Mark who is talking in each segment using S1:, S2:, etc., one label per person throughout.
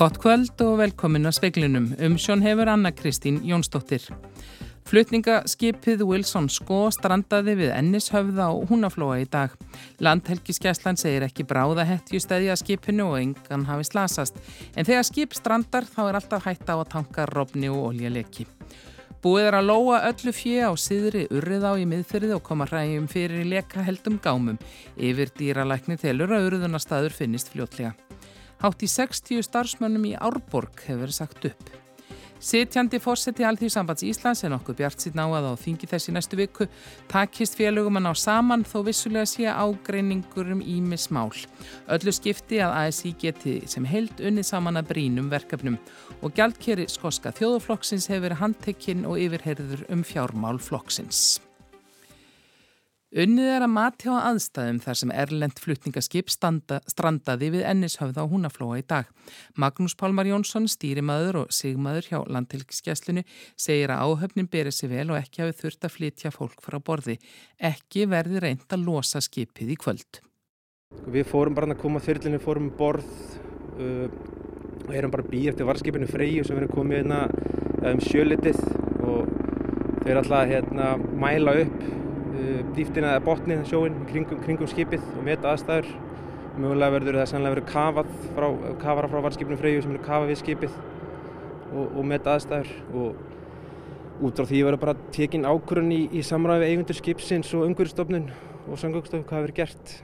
S1: Gott kvöld og velkomin að speiklinum. Um sjón hefur Anna Kristín Jónsdóttir. Flutningaskipið Wilson Sko strandaði við Ennishöfða og Húnaflóa í dag. Landhelgiskeslan segir ekki bráða hettjustæði að skipinu og engan hafi slasast. En þegar skip strandar þá er alltaf hætta á að tanka robni og oljaleki. Búið er að lóa öllu fjö á síðri urriða á í miðfyrði og koma hrægjum fyrir í leka heldum gámum. Yfir dýralækni telur að urðunarstaður finnist fljótlega. Hátt í 60 starfsmönnum í Árborg hefur verið sagt upp. Sittjandi fórseti Alþjóðsambands Íslands er nokkuð bjart síðan á að á þingi þessi næstu viku takist félögum að ná saman þó vissulega sé ágreiningur um ímis mál. Öllu skipti að ASI geti sem held unnið saman að brínum verkefnum og gjaldkeri skoska þjóðuflokksins hefur handtekinn og yfirherður um fjármál flokksins. Unnið er að mati á aðstæðum þar sem Erlend flutningaskip standa, strandaði við Ennishöfða á Húnaflóa í dag. Magnús Pálmar Jónsson, stýrimaður og sigmaður hjá landtilgiskesslunu, segir að áhöfnin berið sér vel og ekki hafi þurft að flytja fólk frá borði. Ekki verði reynd að losa skipið í kvöld.
S2: Við fórum bara að koma þyrlinu, fórum borð uh, og erum bara býð eftir varskipinu Freyju sem erum komið hérna um sjölitið og þeir alltaf hérna mæla upp dýftina eða botnið sjóin kringum, kringum skipið og meta aðstæður. Mögulega verður það sannlega verið kafað frá, kafara frá varskipinu Freyju sem eru kafað við skipið og, og meta aðstæður. Og út frá því verður bara tekinn ákvörðun í, í samræði eigundur skipsins og umhverjastofnun og sangöngstofu hvað verður gert.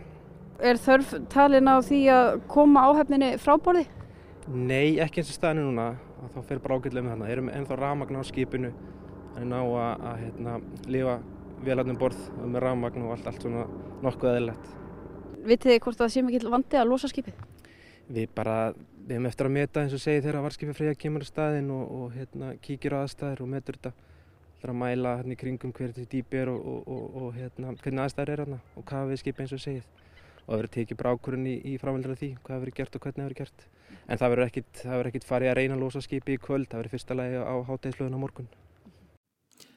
S3: Er þörf talin á því að koma áhefninni frá borði?
S2: Nei, ekki eins og staðinu núna. Þá fer bara ágætlega með þarna, erum ennþá ramagn á skipinu. Þannig ná að, að hérna, lifa vélarnum borð með rafmagn og allt, allt svona nokkuð eðlilegt.
S3: Vitið þið hvort það sé mikið vandi að losa skipið?
S2: Við bara, við hefum eftir að meta eins og segi þegar varskipið freyja kemur á staðin og, og hérna, kíkir á aðstæðir og metur þetta. Það er að mæla hérna í kringum hverju þetta dýpi er og, og, og hérna, hvernig aðstæðir er hérna og hvað við skipið eins og segið. Og það verður tekið brákurinn í, í framvöldur af því, hvað verður gert og hvernig það verður gert. En það verður ekkit, ekkit farið að reyna að losa skipið í kvöld, það verður fyrsta lagi á hátægislöðun á morgun.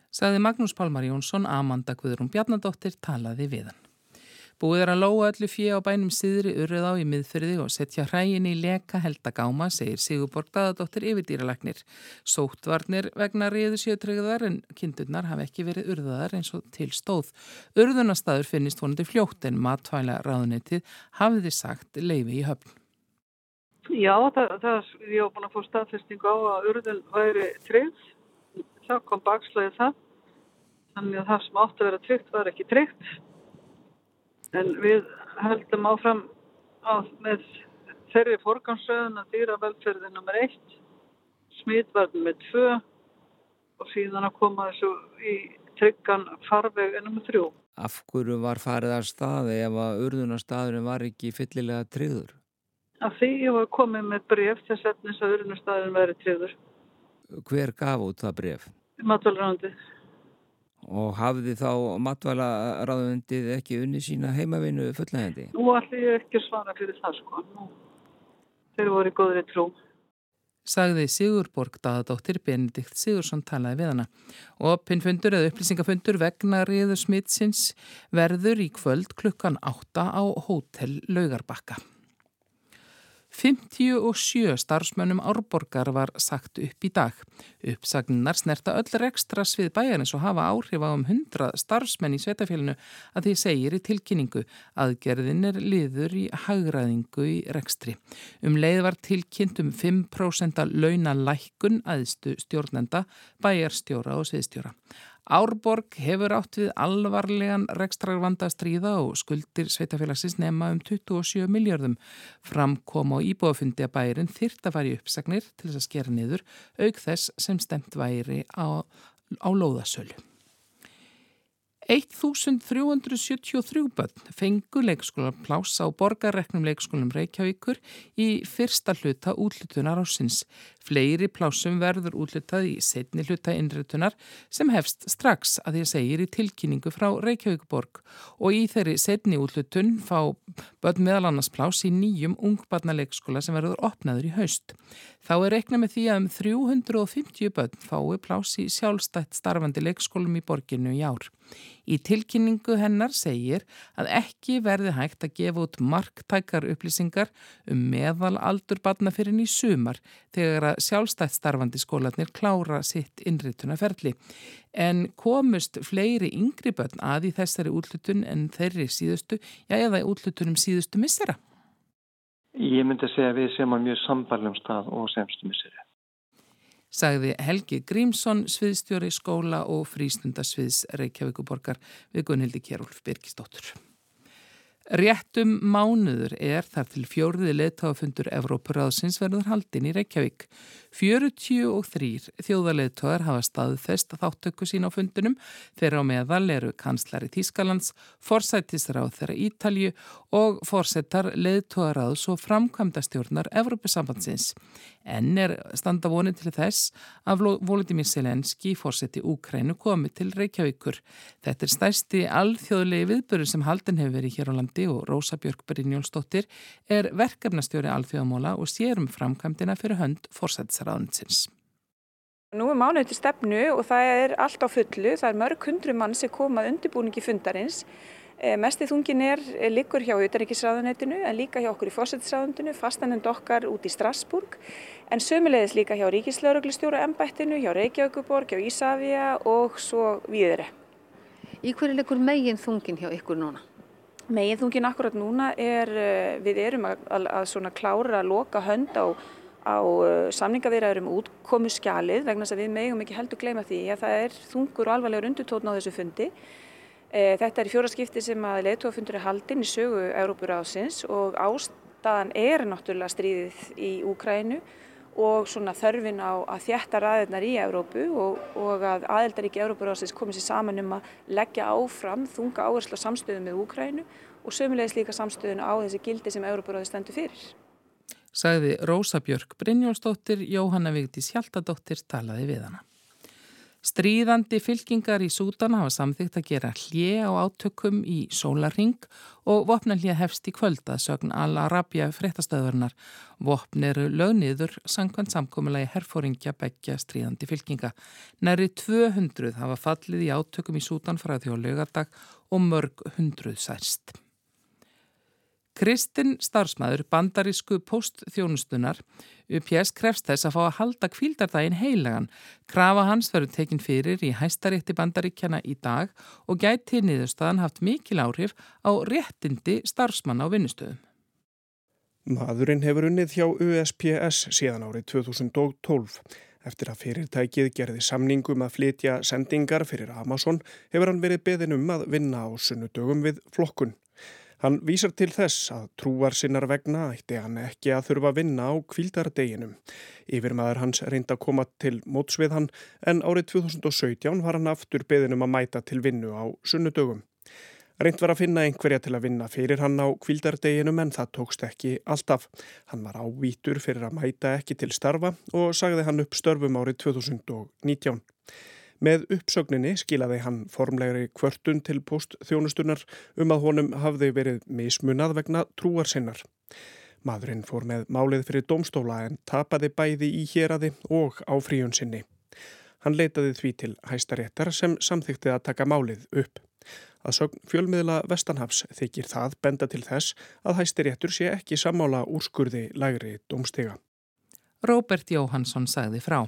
S1: Saði Magnús Pálmar Jónsson, Amanda Guðrún Bjarnadóttir talaði við hann. Búið er að lóa öllu fjö á bænum síðri urrið á í miðfyrði og setja hrægin í leka heldagáma, segir Sigurborg Daðadóttir yfirdýralagnir. Sóttvarnir vegna riðu sjötrygðar en kindurnar hafi ekki verið urðaðar eins og til stóð. Urðunastadur finnist vonandi fljótt en matvæla ráðunetið hafiði sagt leifi í höfn.
S4: Já, það, það ég hef búin að fá staðfesting á að urðun væri tryggð það kom bakslæðið það þannig að það sem átti að vera tryggt var ekki tryggt en við heldum áfram á, með þeirri forgansröðun að dýravelferði nr. 1 smitvarn með 2 og síðan að koma þessu í tryggan farveg nr. 3
S5: Af hverju var farið að staði ef að urðunarstaðurinn var ekki fyllilega tryggður?
S4: Af því ég var komið með bref setnis að urðunarstaðurinn væri tryggður
S5: Hver gaf út það bref?
S4: Matvælaráðundið.
S5: Og hafði þá matvælaráðundið ekki unni sína heimavinu fullnægandi?
S4: Nú ætlum ég ekki að svara fyrir það sko. Nú, þeir voru í góðri trú.
S1: Sagði Sigurborg daðadóttir Benedikt Sigursson talaði við hana. Og pinnfundur eða upplýsingafundur vegna riður smitsins verður í kvöld klukkan 8 á hótel Laugarbakka. 57 starfsmönnum árborgar var sagt upp í dag. Uppsagnar snerta öll rekstra svið bæjarins og hafa áhrif á um 100 starfsmenn í svetafélinu að því segir í tilkynningu. Aðgerðin er liður í hagraðingu í rekstri. Um leið var tilkynnt um 5% launa lækkun aðstu stjórnenda, bæjarstjóra og sviðstjóra. Árborg hefur átt við alvarlegan rekstrarvanda stríða og skuldir sveitafélagsins nema um 27 miljardum. Framkom á íbúafundi að bærin þyrt að fara í uppsagnir til þess að skera niður auk þess sem stemt væri á, á lóðasölu. 1373 börn fengu leikskólaplás á borgarreknum leikskólum Reykjavíkur í fyrsta hluta útlutunar ásins. Fleiri plásum verður útlutað í setni hluta innritunar sem hefst strax að að segir í tilkynningu frá Reykjavíkuborg og í þeirri setni útlutun fá börn meðal annars plás í nýjum ungbarnaleikskóla sem verður opnaður í haust. Þá er reikna með því að um 350 börn fái plás í sjálfstætt starfandi leikskólum í borginu í ár. Í tilkynningu hennar segir að ekki verði hægt að gefa út marktækar upplýsingar um meðal aldur badna fyrir ný sumar þegar að sjálfstætt starfandi skólanir klára sitt innritunaferli. En komust fleiri yngri börn að í þessari útlutun en þeirri síðustu, já eða útlutunum síðustu missera?
S6: Ég myndi að segja að við séum á mjög sambarlegum stað og semstu misseri
S1: sagði Helgi Grímsson, sviðstjóri skóla og frístundasviðs Reykjavíkuborgar við Gunnhildi Kjærúlf Birgisdóttur. Réttum mánuður er þar til fjóriði leðtáfundur Evrópuráðsins verður haldin í Reykjavík. 43 þjóðarleðtóðar hafa staðfest þáttöku sín á fundunum þeirra á meðal eru kanslari Þískalands, forsættisráð þeirra Ítalju og forsettar leðtóðaráðs og framkvæmda stjórnar Evrópusambandsins. En er standa vonið til þess að Volodymyr Selenski, fórseti Úkrænu, komi til Reykjavíkur. Þetta er stærsti alþjóðlegi viðbörur sem haldin hefur verið hér á landi og Rósa Björk Brynjólfsdóttir er verkefnastjóri alþjóðamóla og sérum framkvæmdina fyrir hönd fórsætsraðninsins.
S7: Nú er mánuð til stefnu og það er allt á fullu. Það er mörg hundru mann sem komað undirbúningi fundarins. Eh, Mestið þungin er líkur hjá auðaríkisráðunetinu en líka hjá okkur í fórsætsráðunetinu, fastanend okkar út í Strasburg en sömulegis líka hjá Ríkislauruglustjóra embættinu, hjá Reykjavíkuborg, hjá Ísafja og svo viðri.
S3: Í hverju leikur megin þungin hjá ykkur núna?
S7: Megin þungin akkurat núna er, eh, við erum að, að, svona klára að loka hönd á, á eh, samningavirðar um útkomu skjalið vegna þess að við megum ekki heldur gleyma því að það er þungur og alvarlegur undutótn á þessu fundi. Eh, þetta er í fjóra skipti sem að leðtófundur er haldinn í sögu Európuráðsins og ástæðan er náttúrulega stríðið í Úkrænu og svona þörfin á að þjætta ræðirnar í Európu og, og að aðeldaríki Európuráðsins komið sér saman um að leggja áfram þunga áherslu á samstöðu með Úkrænu og sömulegis líka samstöðun á þessi gildi sem Európuráði stendur fyrir.
S1: Sagði Rósa Björk Brynjólfsdóttir, Jóhanna Vigdís Hjaltadóttir talaði við hana. Stríðandi fylkingar í Sútan hafa samþygt að gera hlje á átökum í sólaring og vopna hlje hefst í kvölda sögn Al-Arabia fréttastöðurnar. Vopn eru lögniður sangkvæmt samkommulagi herfóringja begja stríðandi fylkinga. Næri 200 hafa fallið í átökum í Sútan frá þjóðlegardag og mörg hundruð særst. Kristinn starfsmæður bandarísku postþjónustunar UPS krefst þess að fá að halda kvíldardaginn heilagan. Krafa hans verður tekin fyrir í hæstarétti bandaríkjana í dag og gæti niðurstaðan haft mikil áhrif á réttindi starfsmanna á vinnustöðum.
S8: Maðurinn hefur unnið hjá USPS síðan árið 2012. Eftir að fyrirtækið gerði samningum að flytja sendingar fyrir Amazon hefur hann verið beðin um að vinna á sunnudögum við flokkun. Hann vísar til þess að trúar sinnar vegna ætti hann ekki að þurfa að vinna á kvildardeginum. Yfirmaður hans reyndi að koma til mótsvið hann en árið 2017 var hann aftur beðinum að mæta til vinnu á sunnudögum. Reynd var að finna einhverja til að vinna fyrir hann á kvildardeginum en það tókst ekki alltaf. Hann var ávítur fyrir að mæta ekki til starfa og sagði hann upp störfum árið 2019. Með uppsögninni skilaði hann formlegri kvörtun til postþjónustunar um að honum hafði verið mismunað vegna trúar sinnar. Madurinn fór með málið fyrir domstóla en tapaði bæði í héradi og á fríun sinni. Hann leitaði því til hæstaréttar sem samþykti að taka málið upp. Að sögn fjölmiðla Vestanhafs þykir það benda til þess að hæstaréttur sé ekki sammála úrskurði lægri domstega.
S1: Róbert Jóhansson sagði frá.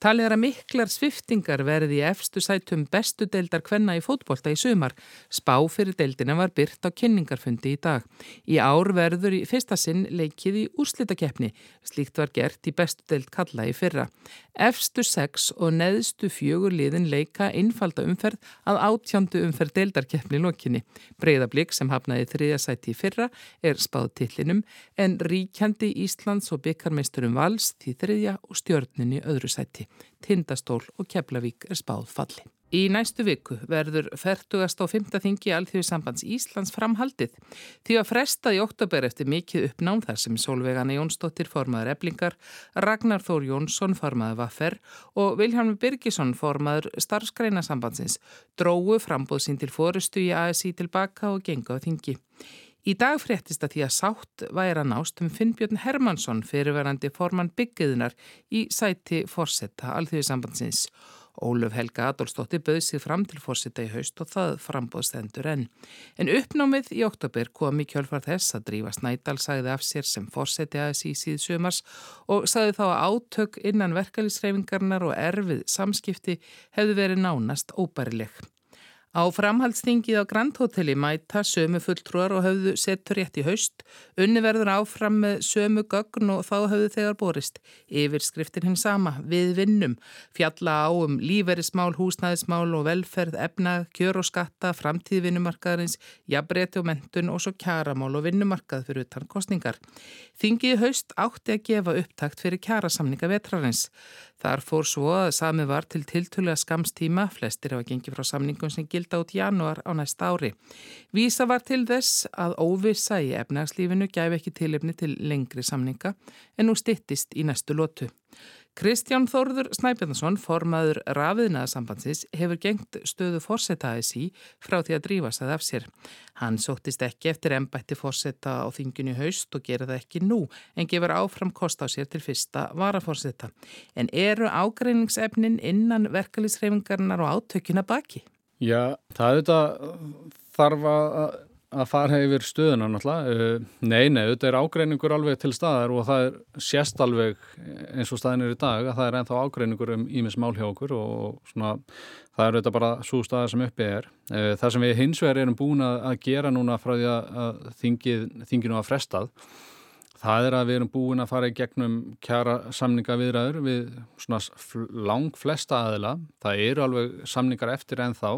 S1: Talið er að miklar sviftingar verði í efstu sætum bestu deildar kvenna í fótbolta í sumar. Spá fyrir deildina var byrt á kynningarfundi í dag. Í ár verður í fyrsta sinn leikið í úrslitakeppni. Slíkt var gert í bestu deild kalla í fyrra. Efstu sex og neðstu fjögur liðin leika einfalda umferð að átjándu umferð deildarkeppni lokinni. Breiðablík sem hafnaði þriðja sæti í fyrra er spáð tillinum en ríkjandi Íslands og byggarmeisturum vals til þriðja og stjörninni öðru sæti. Tindastól og Keflavík er spáð falli. Í næstu viku verður 40. og 5. þingi Alþjóðsambands Íslands framhaldið því að frestaði oktober eftir mikið uppnám þar sem Solveigana Jónsdóttir formaður eblingar, Ragnar Þór Jónsson formaður Vaffer og Vilhelm Birgisson formaður starfskreinasambandsins drógu frambóð sín til fórustu í ASI tilbaka og genga á þingi. Í dag fréttist að því að sátt væri að nást um Finnbjörn Hermansson fyrirverandi formann byggðunar í sæti fórsetta alþjóðisambandsins. Óluf Helga Adolfsdóttir bauð sig fram til fórsita í haust og það frambóðstendur enn. En uppnámið í oktober kom í kjölfar þess að Drífa Snædal sagði af sér sem fórseti aðeins í síð sumars og sagði þá að átök innan verkefliðsreifingarnar og erfið samskipti hefðu verið nánast óbærileg. Á framhaldstingið á Grand Hoteli mæta sömu fulltrúar og höfðu settur rétt í haust, unni verður áfram með sömu gögn og þá höfðu þegar borist. Yfirskriftin hinn sama, við vinnum, fjalla á um líferismál, húsnæðismál og velferð, efna, kjör og skatta, framtíð vinnumarkaðarins, jafnbreytti og mentun og svo kjaramál og vinnumarkað fyrir utan kostningar. Þingið haust átti að gefa upptakt fyrir kjarasamninga vetrarins. Þar fór svo að sami var til tiltulega skamstíma, flestir hafa gengið frá samningum sem gilda út januar á næsta ári. Vísa var til þess að óvisa í efnagslífinu gæfi ekki tilefni til lengri samninga en nú stittist í næstu lotu. Kristján Þórður Snæbjörnsson, formaður rafiðnaðarsambandsins, hefur gengt stöðu fórsetaðis í frá því að drífa sæð af sér. Hann sóttist ekki eftir ennbætti fórseta á þingunni haust og gera það ekki nú, en gefur áfram kost á sér til fyrsta varafórseta. En eru ágreiningsefnin innan verkefliðsreifingarnar og átökina baki?
S9: Já, það er þetta þarf að að fara yfir stöðuna náttúrulega. Eh, nei, nei, þetta er ágreiningur alveg til staðar og það er sérst alveg eins og staðin er í dag að það er ennþá ágreiningur um ímis mál hjá okkur og svona það er þetta bara svo staðar sem uppi er. Eh, það sem við hins vegar erum búin að gera núna frá því að þingið, þinginu að frestað það er að við erum búin að fara í gegnum kjara samninga viðræður við svona lang flesta aðila. Það eru alveg samningar eftir ennþá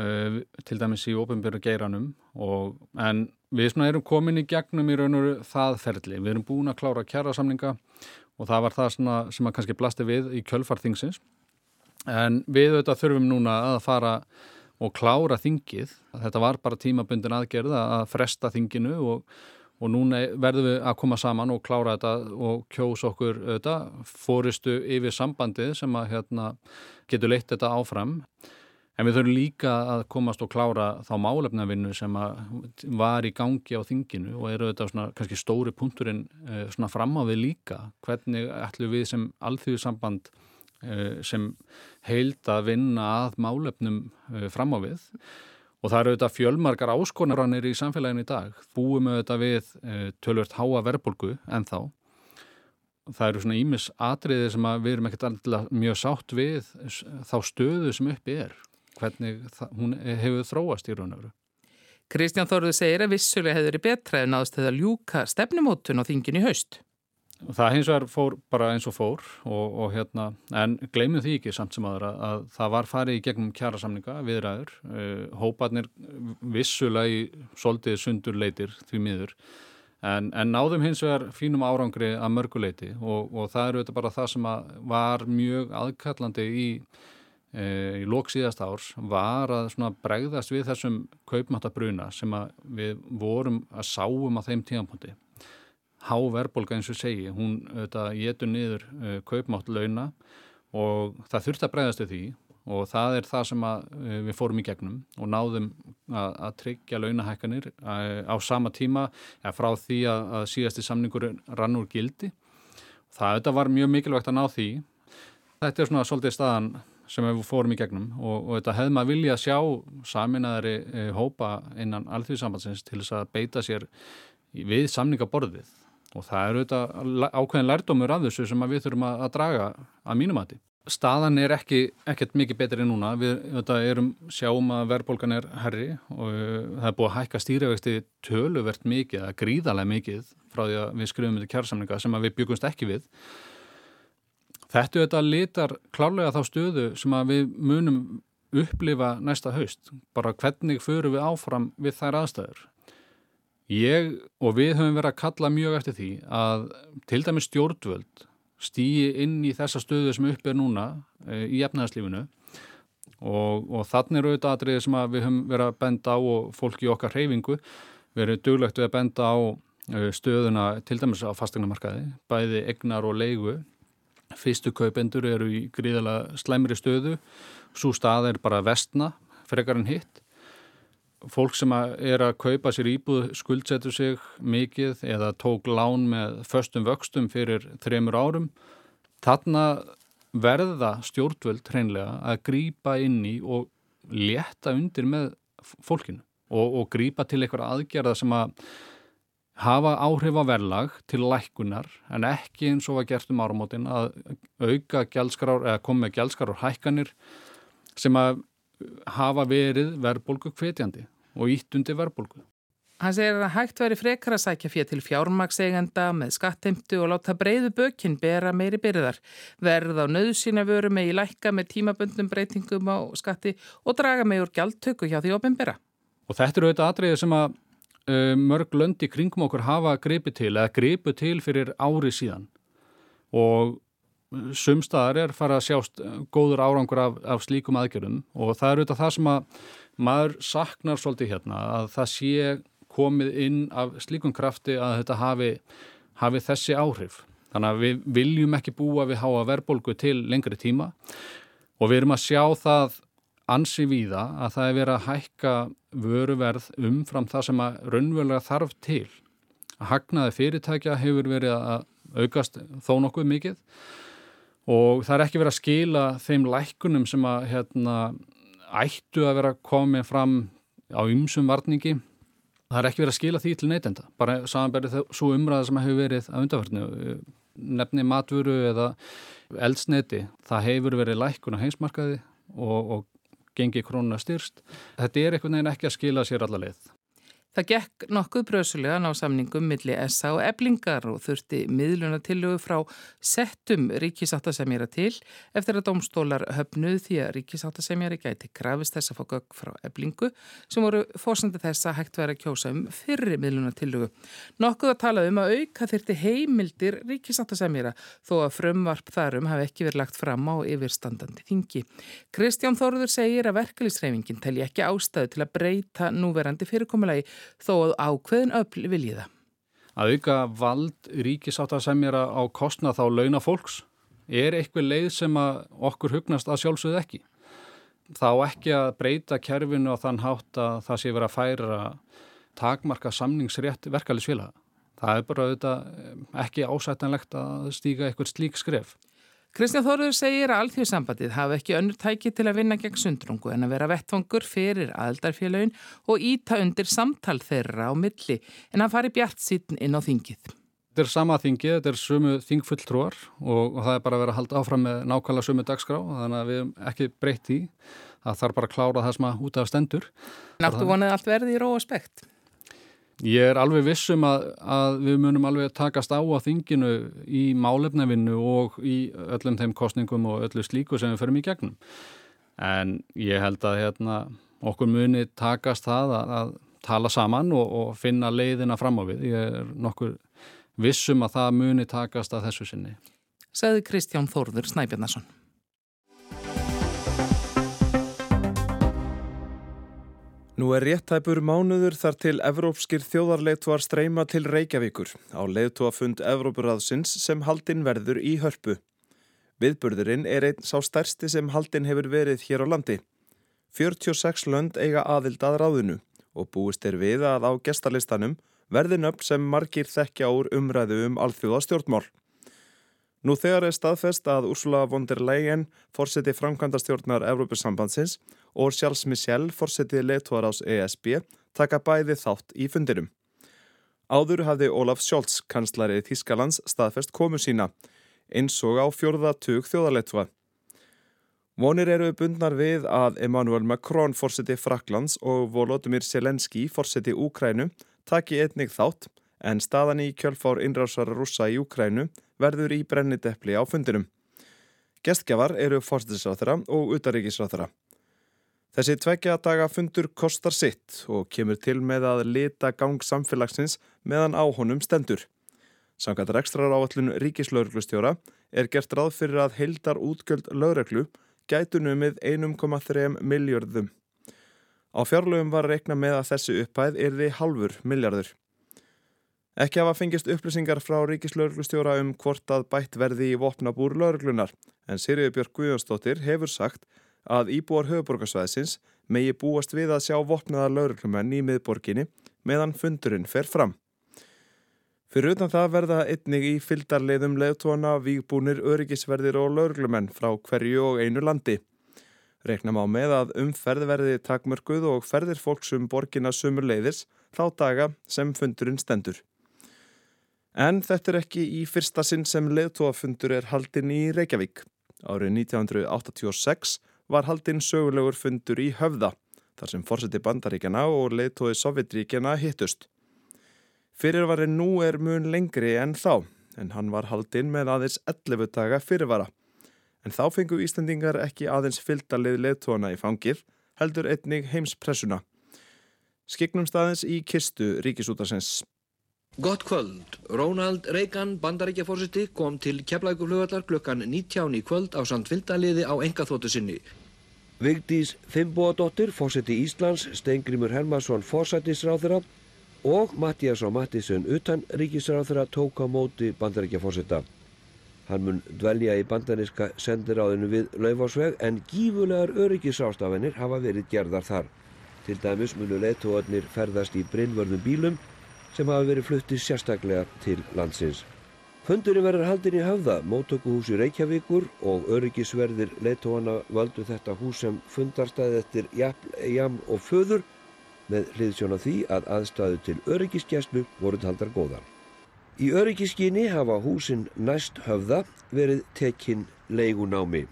S9: Uh, til dæmis í ofinbjörðu geiranum og, en við erum komin í gegnum í raun og það ferli, við erum búin að klára kjærasamninga og það var það sem að kannski blasti við í kjölfarþingsins en við auðvitað þurfum núna að fara og klára þingið, þetta var bara tímabundin aðgerð að fresta þinginu og, og núna verðum við að koma saman og klára þetta og kjós okkur auðvitað fóristu yfir sambandið sem að hérna, getur leitt þetta áfram En við þurfum líka að komast og klára þá málefnavinnu sem var í gangi á þinginu og eru þetta svona kannski stóri punkturinn eh, svona fram á við líka. Hvernig ætlum við sem alþjóðsamband eh, sem heild að vinna að málefnum eh, fram á við og það eru þetta fjölmarkar áskonarannir í samfélaginu í dag. Búum við þetta við tölvört háa verðbólgu en þá. Það eru svona ímis atriði sem við erum ekkert alltaf mjög sátt við þá stöðu sem uppi er hvernig það, hún hefur þróast í raun og veru.
S1: Kristján Þorður segir að vissulega hefur verið betra en aðstöð að ljúka stefnumótun á þingin í haust.
S9: Það hins vegar fór bara eins og fór og, og hérna, en gleymum því ekki samt sem aðra að það var farið í gegnum kjærasamninga viðræður, uh, hóparnir vissulega í soldið sundur leitir því miður, en, en náðum hins vegar fínum árangri að mörguleiti og, og það eru þetta bara það sem var mjög aðkallandi í í lók síðast árs var að bregðast við þessum kaupmáttabruna sem við vorum að sáum á þeim tíðanponti. Há verðbólka eins og segi, hún getur niður uh, kaupmáttlauna og það þurft að bregðast við því og það er það sem uh, við fórum í gegnum og náðum að, að tryggja launahækkanir á sama tíma ja, frá því að, að síðasti samningur rann úr gildi. Það var mjög mikilvægt að ná því. Þetta er svona svolítið staðan sem við fórum í gegnum og, og þetta hefði maður vilja að sjá saminæðari e, hópa innan alþjóðsambandsins til þess að beita sér við samningaborðið. Og það eru þetta ákveðin lærdómur af þessu sem við þurfum að, að draga að mínumati. Staðan er ekki ekkert mikið betri núna, við erum sjáum að verðbólgan er herri og það er búið að hækka stýrivexti töluvert mikið, gríðarlega mikið frá því að við skrifum þetta kjársamninga sem við byggumst ekki við Þetta þetta litar klárlega þá stöðu sem að við munum upplifa næsta haust. Bara hvernig förum við áfram við þær aðstæður. Ég og við höfum verið að kalla mjög eftir því að til dæmi stjórnvöld stýi inn í þessa stöðu sem upp er núna e, í efnaðarslífinu og, og þannig eru auðvitað aðriðið sem að við höfum verið að benda á og fólki í okkar hreyfingu verið duglegt við að benda á e, stöðuna til dæmis á fastegnamarkaði, bæði egnar og leigu Fyrstu kaupendur eru í gríðala slæmri stöðu, svo stað er bara vestna, frekar en hitt. Fólk sem er að kaupa sér íbúð skuldsetur sig mikið eða tók lán með förstum vöxtum fyrir þremur árum. Þarna verða stjórnvöld hreinlega að grýpa inn í og leta undir með fólkinu og, og grýpa til einhverja aðgerða sem að hafa áhrif á verðlag til lækunar en ekki eins og var gert um áramótin að auka gjaldskrar eða koma með gjaldskrar og hækkanir sem að hafa verið verðbólgu hvetjandi og ítt undir verðbólgu.
S1: Hann segir að hægt veri frekar að sækja fyrir til fjármagsegenda með skatteimtu og láta breyðu bökinn bera meiri byrðar. Verð á nöðsýna vöru með í lækka með tímaböndum breytingum á skatti og draga með úr gjaldtöku hjá því ofinbera.
S9: Og þetta eru auðvitað atriðið sem að mörg löndi kringum okkur hafa gripi til eða gripu til fyrir ári síðan. Og sumstaðar er fara að sjást góður árangur af, af slíkum aðgerðum og það eru auðvitað það sem að maður saknar svolítið hérna að það sé komið inn af slíkum krafti að þetta hafi, hafi þessi áhrif. Þannig að við viljum ekki búa við háa verbolgu til lengri tíma og við erum að sjá það ansi víða að það er verið að hækka vöruverð umfram það sem að raunverulega þarf til. Að hagnaði fyrirtækja hefur verið að aukast þó nokkuð mikið og það er ekki verið að skila þeim lækunum sem að hérna, ættu að vera komið fram á ymsum varningi. Það er ekki verið að skila því til neytenda, bara samanberið svo umræða sem hefur verið að undarverðinu, nefni matvöru eða eldsneti, það hefur verið lækkun á heimsmarkaði og, og gengi krónuna styrst. Þetta er einhvern veginn ekki að skila sér alla leið.
S1: Það gekk nokkuð brösulegan á samningum milli SA og eblingar og þurfti miðlunatillögu frá settum ríkisáttasemjara til eftir að domstólar höfnuð því að ríkisáttasemjari gæti krafist þess að fá gögg frá eblingu sem voru fórsandi þess að hægt verið að kjósa um fyrri miðlunatillögu. Nokkuð að tala um að auka þurfti heimildir ríkisáttasemjara þó að frumvarp þarum hafi ekki verið lagt fram á yfirstandandi þingi. Kristján Þóruður segir að verkefliðsreifingin telji ekki ástæðu til að breyta núverandi fyrirkomulagi þó að ákveðin öll viljiða.
S9: Að auka vald ríkisáttasemjara á kostna þá launa fólks er eitthvað leið sem okkur hugnast að sjálfsögð ekki. Þá ekki að breyta kerfinu og þann hátt að það sé verið að færa takmarka samningsrétt verkefliðsfélaga. Það er bara auðvitað ekki ásættanlegt að stíka eitthvað slík skref.
S1: Kristján Þóruður segir að alþjóðsambandið hafa ekki önnur tæki til að vinna gegn sundrungu en að vera vettvangur fyrir aðaldarfélagin og íta undir samtal þeirra á milli en að fari bjart sín inn á þingið.
S9: Þetta er sama þingið, þetta er sumu þingfulltrúar og, og það er bara að vera að halda áfram með nákvæmlega sumu dagskrá þannig að við hefum ekki breytt í. Það þarf bara að klára það sem að út af stendur.
S1: Náttu vonið allt verði í ró og spekt?
S9: Ég er alveg vissum að, að við munum alveg takast á á þinginu í málefnavinnu og í öllum þeim kostningum og öllu slíku sem við förum í gegnum. En ég held að hérna, okkur muni takast það að, að tala saman og, og finna leiðina fram á við. Ég er nokkur vissum að það muni takast að þessu sinni.
S1: Saði Kristján Þórður Snæbjarnason.
S10: Nú er réttæpur mánuður þar til evrópskir þjóðarleituar streyma til Reykjavíkur á leituafund Evrópuraðsins sem haldinn verður í hörpu. Viðburðurinn er einn sá stærsti sem haldinn hefur verið hér á landi. 46 lönd eiga aðild að ráðinu og búist er við að á gestalistanum verðin upp sem margir þekkja úr umræðu um alþjóða stjórnmál. Nú þegar er staðfest að Ursula von der Leyen fórseti framkvæmda stjórnar Evrópusambandsins og Charles Michel fórsetið leituar ás ESB taka bæði þátt í fundirum. Áður hafði Olaf Scholz, kanslarið Þískalands, staðfest komu sína, eins og á fjörða tug þjóðarleitua. Vonir eru bundnar við að Emmanuel Macron fórseti Fraklands og Volodymyr Selenski fórseti Úkrænu taki einnig þátt, en staðan í kjölfár innrásara rúsa í Úkrænu verður í brennideppli á fundinum. Gestgjafar eru fórstisráþara og utaríkisráþara. Þessi tveggja daga fundur kostar sitt og kemur til með að lita gang samfélagsins meðan á honum stendur. Sangatar ekstrar áallun ríkislauglustjóra er gert ráð fyrir að heildar útgjöld lauröklu gætu numið 1,3 miljardum. Á fjárlögum var reikna með að þessi upphæð er því halfur miljardur. Ekki hafa fengist upplýsingar frá ríkislauglustjóra um hvort að bætt verði í vopnabúr lauröklunar en Siriður Björg Guðjónsdóttir hefur sagt að íbúar höfuborgarsvæðsins megi búast við að sjá vopnaða lauruglumenn í miðborginni meðan fundurinn fer fram. Fyrir utan það verða einnig í fyldarleiðum leðtóna vígbúnir öryggisverðir og laurglumenn frá hverju og einu landi. Reknum á með að umferð verði takmörguð og ferðir fólks um borgina sumur leiðis þá daga sem fundurinn stendur. En þetta er ekki í fyrsta sinn sem leðtóafundur er haldinn í Reykjavík. Árið 1986 var haldinn sögulegur fundur í Höfða, þar sem fórseti bandaríkjana og leðtói Sovjetríkjana hittust. Fyrirvarin nú er mun lengri en þá, en hann var haldinn með aðeins 11 daga fyrirvara. En þá fengu Íslandingar ekki aðeins fylgdalið leðtóna í fangir, heldur einnig heimspressuna. Skiknum staðins í kistu ríkisútarsens.
S11: Gott kvöld. Ronald Reagan, bandaríkjafórsiti, kom til Keflækuflugvallar klukkan 19 í kvöld á samt fylgdaliði á engaþóttu sinni. Vigdís Fimboadóttir, fórsiti Íslands, Steingrimur Hermansson, fórsættisráþurra og Mattias og Mattisson utan ríkisráþurra tók á móti bandaríkjafórsita. Hann mun dvelja í bandaríska sendiráðinu við Laufásveg en gífulegar öryggisástafanir hafa verið gerðar þar. Til dæmis munu leittóarnir ferðast í brinnvörðum bílum sem hafa verið fluttið sérstaklega til landsins. Fundurinn verður haldin í höfða, móttökuhúsi Reykjavíkur og öryggisverðir leittóana völdu þetta hús sem fundarstaði eftir jafn, jam og föður með hliðsjón af því að aðstæðu til öryggisgjæslu voru taldar góðar. Í öryggiskinni hafa húsin næst höfða verið tekinn leigunámi.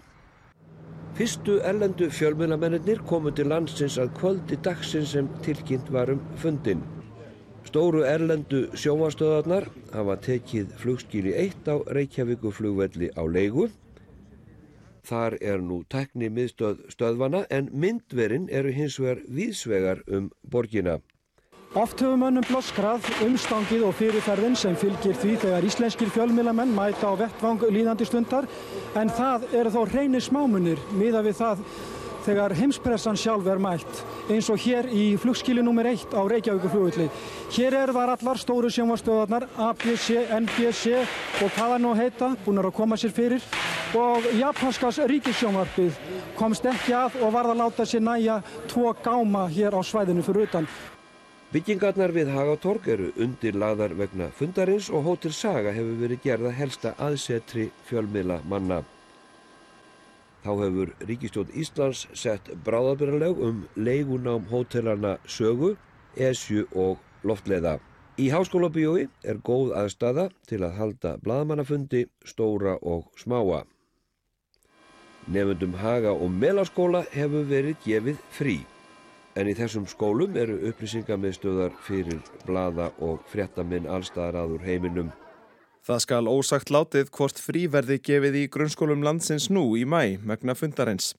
S11: Fyrstu erlendu fjölmjölamennir komu til landsins að kvöldi dagsins sem tilkynnt varum fundin. Stóru erlendu sjómastöðarnar hafa tekið flugskíli 1 á Reykjavíkuflugvelli á leigu. Þar er nú tekni miðstöð stöðvana en myndverin eru hins vegar víðsvegar um borgina.
S12: Oft höfum önnum bloskrað umstangið og fyrirferðin sem fylgir því þegar íslenskir fjölmilamenn mæta á vettvang líðandi stundar en það eru þó reynir smámunir miða við það þegar heimspressan sjálf er mælt eins og hér í flugskili nr. 1 á Reykjavíkuflugulli. Hér er þar allar stóru sjónvarstöðarnar ABC, NBC og hvaða nú heita búin að koma sér fyrir og japanskas ríkissjónvarpið komst ekki að og varð að láta sér næja tvo gáma hér á svæðinu fyrir utan.
S11: Byggingarnar við Hagatorg eru undirlaðar vegna fundarins og Hótel Saga hefur verið gerða helsta aðsetri fjölmiðla manna. Þá hefur Ríkistjón Íslands sett bráðabyrjanleg um leigunám hótelana Sögu, Esju og Loftleiða. Í Háskólabíói er góð aðstada til að halda bladmannafundi, stóra og smáa. Nefndum Haga og Melaskóla hefur verið gefið frí. En í þessum skólum eru upplýsingamiðstöðar fyrir blada og fréttaminn allstaðar aður heiminum.
S10: Það skal ósagt látið hvort fríverði gefið í grunnskólum landsins nú í mæ megna fundarins.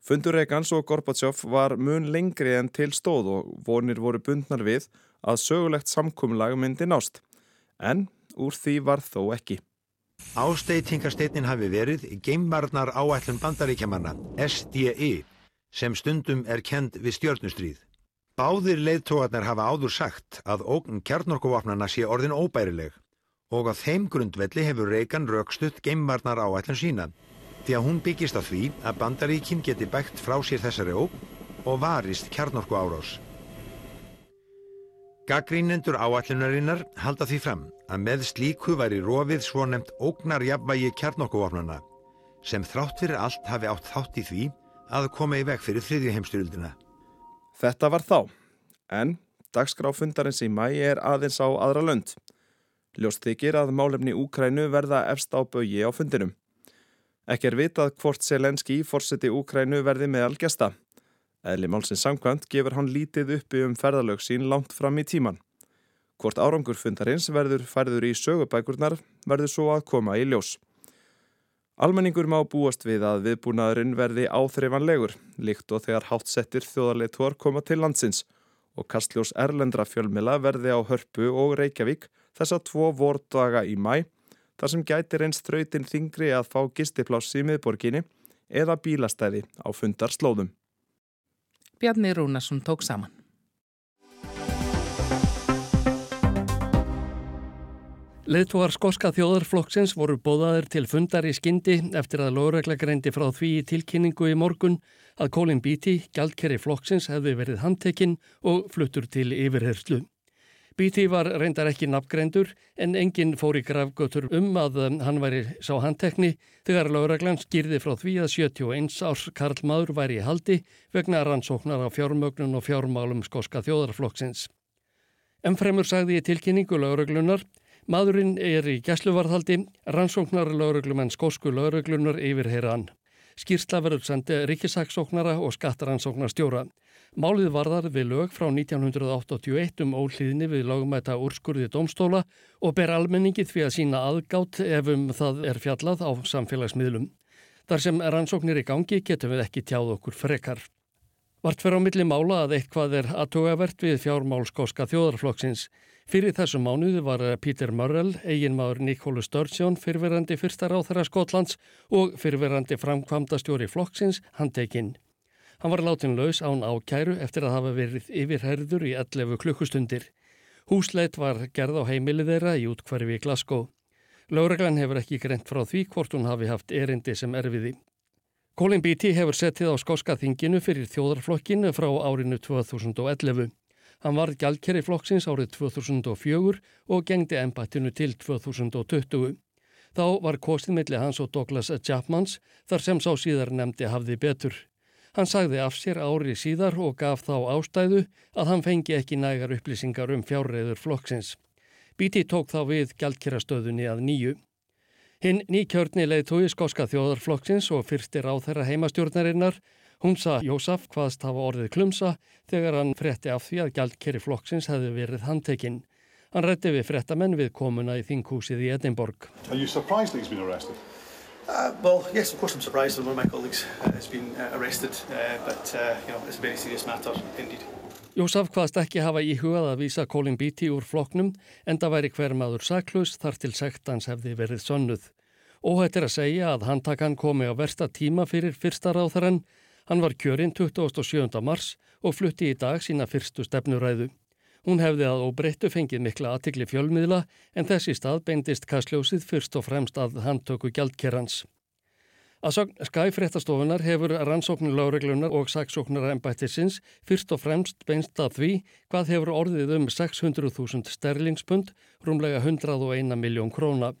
S10: Fundur Reykjans og Gorbatsjóf var mun lengri en til stóð og vonir voru bundnar við að sögulegt samkumlag myndi nást. En úr því var þó ekki.
S13: Ásteitingarsteinin hafi verið geimvarnar áætlun bandaríkjamanna, SDI, sem stundum er kend við stjörnustríð. Báðir leiðtógarnir hafa áður sagt að ógn kjarnorkuvapnana sé orðin óbærileg og að þeim grundvelli hefur Reagan raukstutt geimvarnar áætlun sína því að hún byggist á því að bandaríkin geti bækt frá sér þessari ógn og varist kjarnorku árás. Gaggrínendur áætlunarinnar halda því fram að með slíku væri rofið svo nefnt ógnarjafvægi kjarnorkuvapnana sem þrátt fyrir allt hafi átt þátt í því að koma í veg fyrir þriðju heimstyrildina.
S10: Þetta var þá, en dagskráfundarins í mæ er aðeins á aðra lönd. Ljóst þykir að málefni Úkrænu verða efst á bögi á fundinum. Ekki er vitað hvort Selenski í fórseti Úkrænu verði meðal gesta. Eðli málsins samkvæmt gefur hann lítið uppi um ferðalög sín langt fram í tíman. Hvort árangur fundarins verður færður í sögubækurnar verður svo að koma í ljós. Almenningur má búast við að viðbúnaðurinn verði áþreifanlegur, líkt og þegar hátsettir þjóðarleituar koma til landsins og kastljós erlendra fjölmila verði á Hörpu og Reykjavík þessa tvo vordaga í mæ, þar sem gætir einn ströytin þingri að fá gistipláss í miðborginni eða bílastæði á fundarslóðum.
S1: Bjarni Rúnarsson tók saman.
S14: Leðtúar skóska þjóðarflokksins voru bóðaðir til fundar í skyndi eftir að lögregla greindi frá því í tilkynningu í morgun að Colin Beatty, gjaldkerri flokksins, hefði verið handtekinn og fluttur til yfirherslu. BT var reyndar ekki nafngrendur en enginn fór í grafgötur um að um, hann væri sá handtekni þegar lauraglann skýrði frá því að 71 árs Karl Maður væri í haldi vegna rannsóknar á fjármögnun og fjármálum skoska þjóðarflokksins. Emmfremur sagði í tilkynningu lauraglunar Maðurinn er í gæsluvarðhaldi, rannsóknar lauruglumenn skósku lauruglunar yfir heyran. Skýrsla verður sendi ríkisaksóknara og skattarannsóknarstjóra. Málið varðar við lög frá 1981 um ólíðinni við lögumæta úrskurði domstóla og ber almenningi því að sína aðgátt ef um það er fjallað á samfélagsmiðlum. Þar sem rannsóknir í gangi getum við ekki tjáð okkur frekar. Vart fyrir á milli mála að eitthvað er aðtugavert við fjármálskóska þjóðarflokksins. Fyrir þessum mánuði var Pítur Mörrell, eiginmaður Nikólu Sturgeon, fyrverandi fyrsta ráþara Skotlands og fyrverandi framkvamdastjóri flokksins handtekinn. Hann var látin laus án ákæru eftir að hafa verið yfirherður í 11 klukkustundir. Húsleit var gerð á heimilið þeirra í útkvarfi í Glasgow. Láreglan hefur ekki greint frá því hvort hún hafi haft erindi sem erfiði. Colin Beattie hefur settið á skóska þinginu fyrir þjóðarflokkinu frá árinu 2011. Hann varð gjaldkerri flokksins árið 2004 og gengdi ennbættinu til 2020. Þá var kostið milli hans og Douglas Chapmans þar sem sá síðar nefndi hafði betur. Hann sagði af sér ári síðar og gaf þá ástæðu að hann fengi ekki nægar upplýsingar um fjárreiður flokksins. Bíti tók þá við gjaldkerastöðunni að nýju. Hinn nýkjörni leið tói skóska þjóðarflokksins og fyrstir á þeirra heimastjórnarinnar Hún sa Jósaf hvaðst hafa orðið klumsa þegar hann fretti af því að gjaldkerri flokksins hefði verið handtekinn. Hann rétti við frettamenn við komuna í þinghúsið í Edinborg.
S15: Uh, well, yes, of course I'm surprised that one of my colleagues uh, has been uh, arrested, uh, but uh, you know, it's a very serious matter indeed.
S14: Jósaf hvaðst ekki hafa í hugað að vísa Colin Beattie úr floknum en það væri hver maður saklaus þar til sektans hefði verið sonnuð. Óhætt er að segja að handtakan komi á versta tíma fyrir fyrsta ráþarann. Hann var kjörinn 27. mars og flutti í dag sína fyrstu stefnuræðu. Hún hefði að óbreyttu fengið mikla aðtikli fjölmiðla en þessi stað beindist kastljósið fyrst og fremst að handtöku gjaldkerrans. Að skæfréttastofunar hefur rannsóknir láreglunar og saksóknara ennbættisins fyrst og fremst beinst að því hvað hefur orðið um 600.000 sterlingspund, rúmlega 101 miljón króna.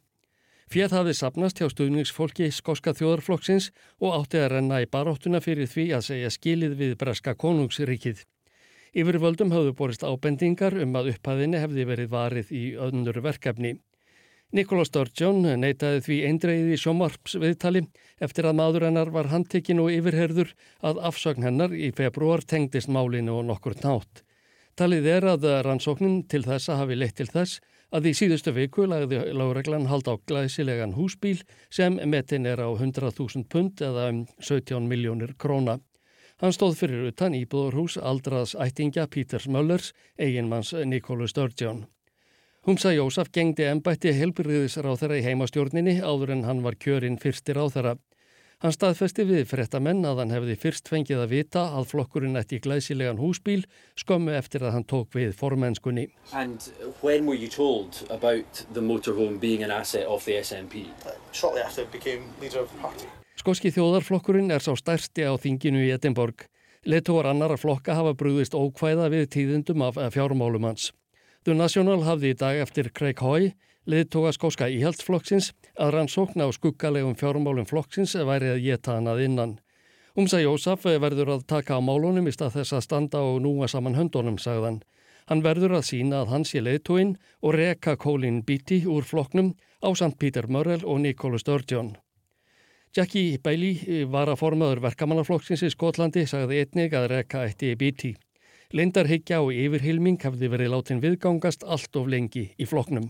S14: Fér hafið sapnast hjá stuðningsfólki Skoska þjóðarflokksins og átti að renna í baróttuna fyrir því að segja skilið við Breska konungsrikið. Yfirvöldum hafðu borist ábendingar um að upphæðinni hefði verið varið í önnur verkefni. Nikola Sturgeon neytaði því eindreiði sjómarps viðtali eftir að maður hennar var handtekinn og yfirherður að afsögn hennar í februar tengdist málinu og nokkur nátt. Talið er að rannsóknin til þessa hafi leitt til þess að í síðustu viku lagði lágreglan hald á glæsilegan húsbíl sem metin er á 100.000 pund eða um 17 miljónir króna. Hann stóð fyrir utan íbúðurhús aldraðs ættingja Píters Möllers, eiginmanns Nikólu Sturgeon. Humsa Jósaf gengdi ennbætti helbriðisráð þeirra í heimastjórninni áður en hann var kjörinn fyrstir á þeirra. Hann staðfesti við frettamenn að hann hefði fyrst fengið að vita að flokkurinn ætti glæsilegan húsbíl skömmu eftir að hann tók við formennskunni.
S16: And when were you told about the motorhome being an asset of the SNP?
S15: Shortly after I became leader of the party.
S14: Skoski þjóðarflokkurinn er sá stærsti á þinginu í Edinborg. Letóar annara flokka hafa brúðist ókvæða við tíðindum af fjármálum hans. The National hafði í dag eftir Craig Hoy, leðtóa skóska íhaldsflokksins, að rannsókna á skuggalegum fjármálum flokksins væri að geta hann að innan. Umsa Jósaf verður að taka á málunum í stað þess að standa og núa saman höndunum, sagðan. Hann verður að sína að hans sé leðtóin og reka Colin Beattie úr flokknum á samt Peter Murrell og Nicola Sturgeon. Jackie Bailey eh, var að formaður verkamannaflokksins í Skotlandi sagði einnig að rekka í BT. Lindarhyggja og yfirhilming hafði verið látin viðgangast allt of lengi í flokknum.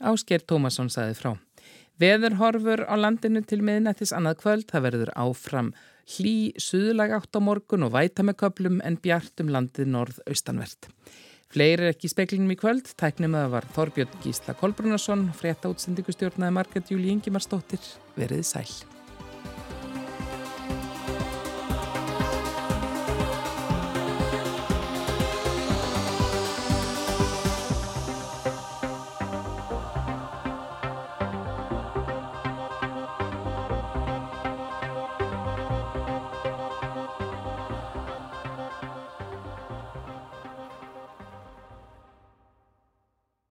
S1: Ásker Tómasson sagði frá. Veður horfur á landinu til miðnættis annað kvöld. Það verður áfram hlý, suðulag átt á morgun og væta með köplum en bjart um landið norð-austanvert. Fleiri er ekki í speklinum í kvöld. Tæknum að það var Þorbjörn Gísla Kolbrunarsson, frétta útsendingustjórnaði Marget Júli Ingimarsdóttir. Verið sæl.